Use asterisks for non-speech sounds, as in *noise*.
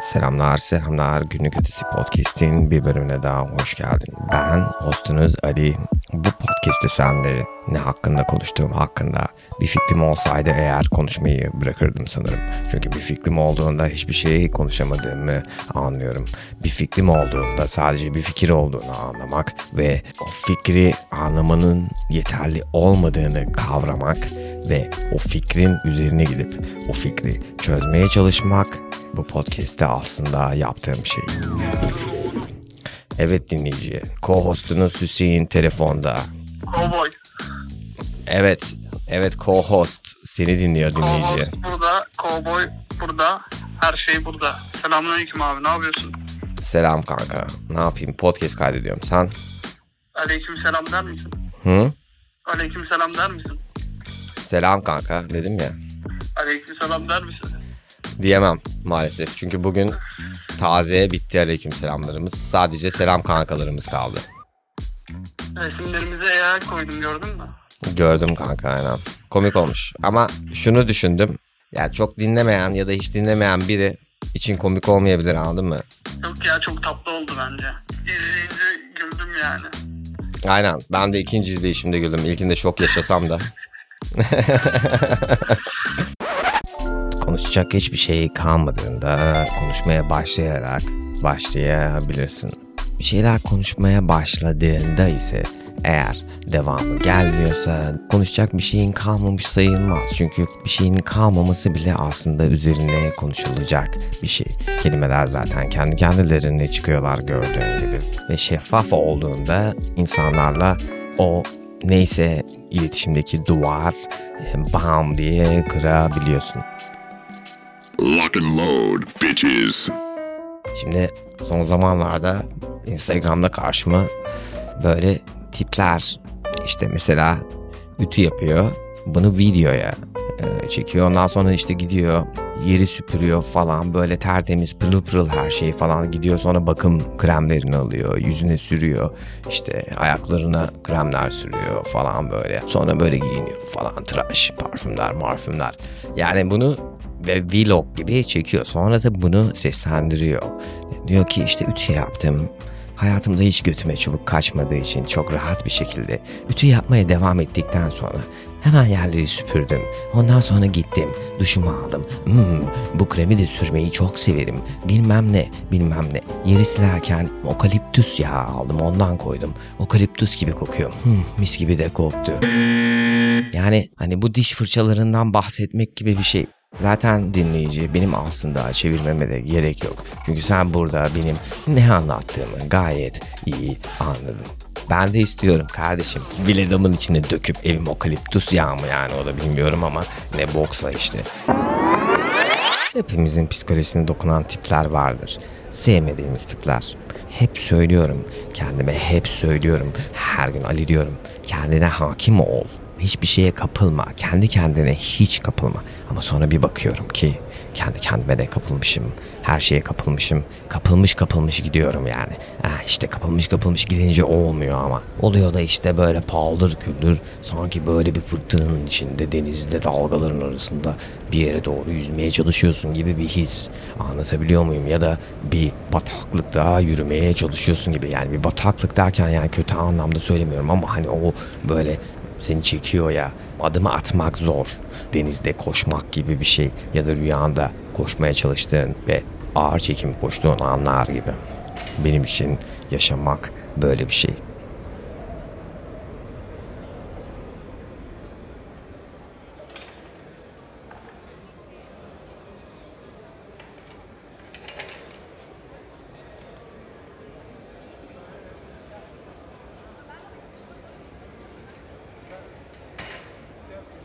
Selamlar, selamlar. Günlük Ötesi Podcast'in bir bölümüne daha hoş geldin. Ben hostunuz Ali. Bu podcast'te senle ne hakkında konuştuğum hakkında bir fikrim olsaydı eğer konuşmayı bırakırdım sanırım. Çünkü bir fikrim olduğunda hiçbir şeyi konuşamadığımı anlıyorum. Bir fikrim olduğunda sadece bir fikir olduğunu anlamak ve o fikri anlamanın yeterli olmadığını kavramak ve o fikrin üzerine gidip o fikri çözmeye çalışmak bu podcast'te aslında yaptığım şey. Evet dinleyici, co-hostunuz Hüseyin telefonda. Cowboy. Evet, evet co-host seni dinliyor dinleyici. Cowboy burada. Cowboy burada. Her şey burada. Selamünaleyküm abi. Ne yapıyorsun? Selam kanka. Ne yapayım? Podcast kaydediyorum. Sen? Aleyküm selam der misin? Hı? Aleyküm selam der misin? Selam kanka dedim ya. Aleyküm selam der misin? Diyemem maalesef. Çünkü bugün taze bitti aleyküm selamlarımız. Sadece selam kankalarımız kaldı. Resimlerimize AI koydum gördün mü? Gördüm kanka aynen. Komik olmuş. Ama şunu düşündüm. Yani çok dinlemeyen ya da hiç dinlemeyen biri için komik olmayabilir anladın mı? Yok ya çok tatlı oldu bence. İzleyince güldüm yani. Aynen. Ben de ikinci izleyişimde güldüm. İlkinde şok yaşasam da. *laughs* Konuşacak hiçbir şey kalmadığında konuşmaya başlayarak başlayabilirsin. Bir şeyler konuşmaya başladığında ise eğer devamı gelmiyorsa konuşacak bir şeyin kalmamış sayılmaz. Çünkü bir şeyin kalmaması bile aslında üzerine konuşulacak bir şey. Kelimeler zaten kendi kendilerine çıkıyorlar gördüğün gibi. Ve şeffaf olduğunda insanlarla o neyse iletişimdeki duvar e, bam diye kırabiliyorsun. Lock and load, bitches. Şimdi son zamanlarda Instagram'da karşıma böyle tipler işte mesela ütü yapıyor. Bunu videoya e, çekiyor. Ondan sonra işte gidiyor yeri süpürüyor falan böyle tertemiz pırıl pırıl her şey falan gidiyor sonra bakım kremlerini alıyor yüzüne sürüyor işte ayaklarına kremler sürüyor falan böyle sonra böyle giyiniyor falan tıraş parfümler marfümler yani bunu ve vlog gibi çekiyor sonra da bunu seslendiriyor diyor ki işte ütü yaptım Hayatımda hiç götüme çubuk kaçmadığı için çok rahat bir şekilde ütü yapmaya devam ettikten sonra hemen yerleri süpürdüm. Ondan sonra gittim, duşumu aldım. Hmm, bu kremi de sürmeyi çok severim. Bilmem ne, bilmem ne. Yeri silerken okaliptüs yağı aldım, ondan koydum. Okaliptüs gibi kokuyor. Hmm, mis gibi de koktu. Yani hani bu diş fırçalarından bahsetmek gibi bir şey. Zaten dinleyici benim aslında çevirmeme de gerek yok. Çünkü sen burada benim ne anlattığımı gayet iyi anladın. Ben de istiyorum kardeşim. Biledamın içine döküp evim okaliptus yağı mı yani o da bilmiyorum ama ne boksa işte. Hepimizin psikolojisine dokunan tipler vardır. Sevmediğimiz tipler. Hep söylüyorum. Kendime hep söylüyorum. Her gün Ali diyorum. Kendine hakim ol. Hiçbir şeye kapılma. Kendi kendine hiç kapılma. Ama sonra bir bakıyorum ki kendi kendime de kapılmışım. Her şeye kapılmışım. Kapılmış kapılmış gidiyorum yani. Ha işte kapılmış kapılmış gidince olmuyor ama. Oluyor da işte böyle paldır küldür. Sanki böyle bir fırtınanın içinde denizde dalgaların arasında bir yere doğru yüzmeye çalışıyorsun gibi bir his. Anlatabiliyor muyum? Ya da bir bataklıkta yürümeye çalışıyorsun gibi. Yani bir bataklık derken yani kötü anlamda söylemiyorum ama hani o böyle seni çekiyor ya adımı atmak zor. Denizde koşmak gibi bir şey ya da rüyanda koşmaya çalıştığın ve ağır çekim koştuğun anlar gibi. Benim için yaşamak böyle bir şey.